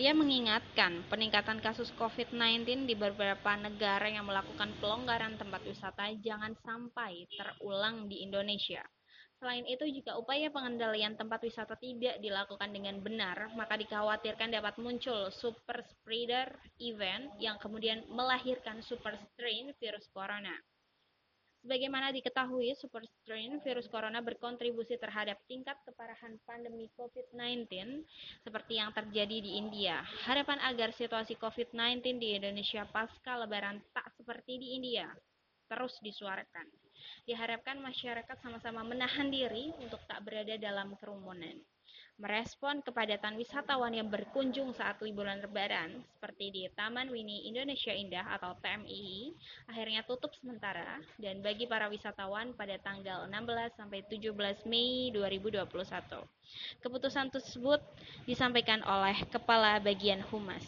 Dia mengingatkan peningkatan kasus COVID-19 di beberapa negara yang melakukan pelonggaran tempat wisata jangan sampai terulang di Indonesia. Selain itu, jika upaya pengendalian tempat wisata tidak dilakukan dengan benar, maka dikhawatirkan dapat muncul super spreader event yang kemudian melahirkan super strain virus corona. Sebagaimana diketahui, super strain virus corona berkontribusi terhadap tingkat keparahan pandemi COVID-19 seperti yang terjadi di India. Harapan agar situasi COVID-19 di Indonesia pasca lebaran tak seperti di India terus disuarakan. Diharapkan masyarakat sama-sama menahan diri untuk tak berada dalam kerumunan merespon kepadatan wisatawan yang berkunjung saat liburan lebaran, seperti di Taman Mini Indonesia Indah atau TMII, akhirnya tutup sementara dan bagi para wisatawan pada tanggal 16 sampai 17 Mei 2021. Keputusan tersebut disampaikan oleh Kepala Bagian Humas